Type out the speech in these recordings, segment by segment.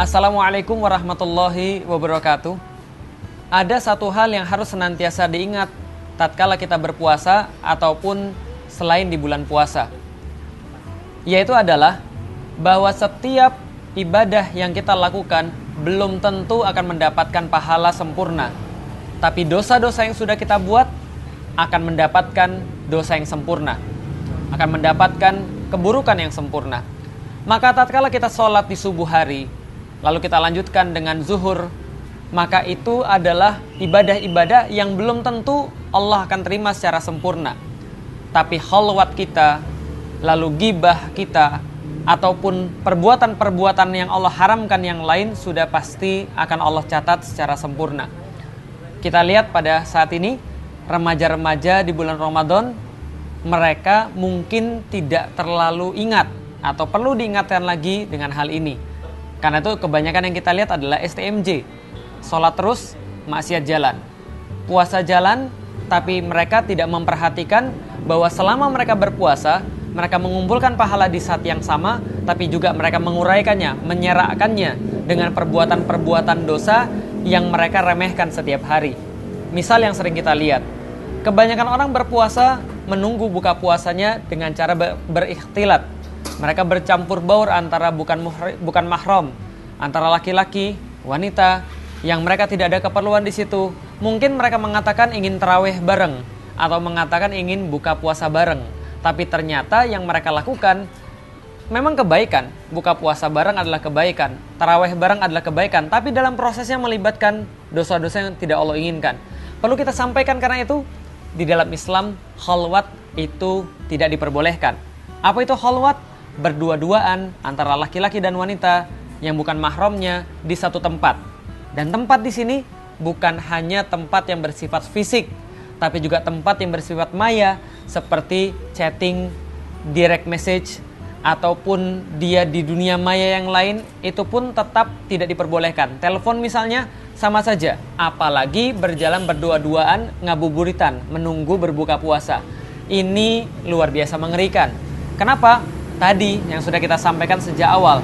Assalamualaikum warahmatullahi wabarakatuh. Ada satu hal yang harus senantiasa diingat tatkala kita berpuasa ataupun selain di bulan puasa. Yaitu adalah bahwa setiap ibadah yang kita lakukan belum tentu akan mendapatkan pahala sempurna. Tapi dosa-dosa yang sudah kita buat akan mendapatkan dosa yang sempurna. Akan mendapatkan keburukan yang sempurna. Maka tatkala kita sholat di subuh hari, lalu kita lanjutkan dengan zuhur, maka itu adalah ibadah-ibadah yang belum tentu Allah akan terima secara sempurna. Tapi halwat kita, lalu gibah kita, ataupun perbuatan-perbuatan yang Allah haramkan yang lain sudah pasti akan Allah catat secara sempurna. Kita lihat pada saat ini remaja-remaja di bulan Ramadan mereka mungkin tidak terlalu ingat atau perlu diingatkan lagi dengan hal ini. Karena itu kebanyakan yang kita lihat adalah STMJ. Sholat terus, maksiat jalan. Puasa jalan, tapi mereka tidak memperhatikan bahwa selama mereka berpuasa, mereka mengumpulkan pahala di saat yang sama, tapi juga mereka menguraikannya, menyerahkannya dengan perbuatan-perbuatan dosa yang mereka remehkan setiap hari. Misal yang sering kita lihat, kebanyakan orang berpuasa menunggu buka puasanya dengan cara berikhtilat. Mereka bercampur baur antara bukan bukan mahram, antara laki-laki, wanita, yang mereka tidak ada keperluan di situ. Mungkin mereka mengatakan ingin terawih bareng atau mengatakan ingin buka puasa bareng, tapi ternyata yang mereka lakukan memang kebaikan. Buka puasa bareng adalah kebaikan, taraweh bareng adalah kebaikan, tapi dalam prosesnya melibatkan dosa-dosa yang tidak Allah inginkan. Perlu kita sampaikan karena itu di dalam Islam khalwat itu tidak diperbolehkan. Apa itu khalwat? Berdua-duaan antara laki-laki dan wanita yang bukan mahramnya di satu tempat. Dan tempat di sini bukan hanya tempat yang bersifat fisik, tapi juga tempat yang bersifat maya seperti chatting, direct message, ataupun dia di dunia maya yang lain itu pun tetap tidak diperbolehkan. Telepon misalnya sama saja, apalagi berjalan berdua-duaan ngabuburitan menunggu berbuka puasa. Ini luar biasa mengerikan. Kenapa? Tadi yang sudah kita sampaikan sejak awal,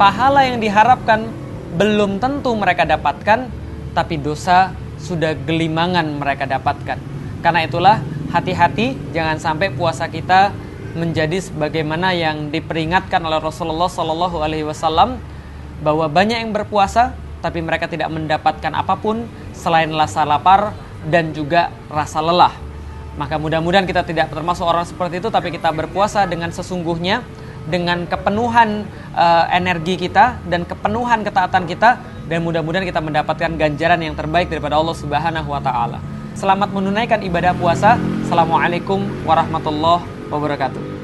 pahala yang diharapkan belum tentu mereka dapatkan, tapi dosa sudah gelimangan mereka dapatkan. Karena itulah hati-hati jangan sampai puasa kita menjadi sebagaimana yang diperingatkan oleh Rasulullah Shallallahu Alaihi Wasallam bahwa banyak yang berpuasa tapi mereka tidak mendapatkan apa pun selain rasa lapar dan juga rasa lelah. Maka mudah-mudahan kita tidak termasuk orang seperti itu tapi kita berpuasa dengan sesungguhnya dengan kepenuhan uh, energi kita dan kepenuhan ketaatan kita dan mudah-mudahan kita mendapatkan ganjaran yang terbaik daripada Allah Subhanahu wa taala. Selamat menunaikan ibadah puasa. Assalamualaikum warahmatullahi wabarakatuh.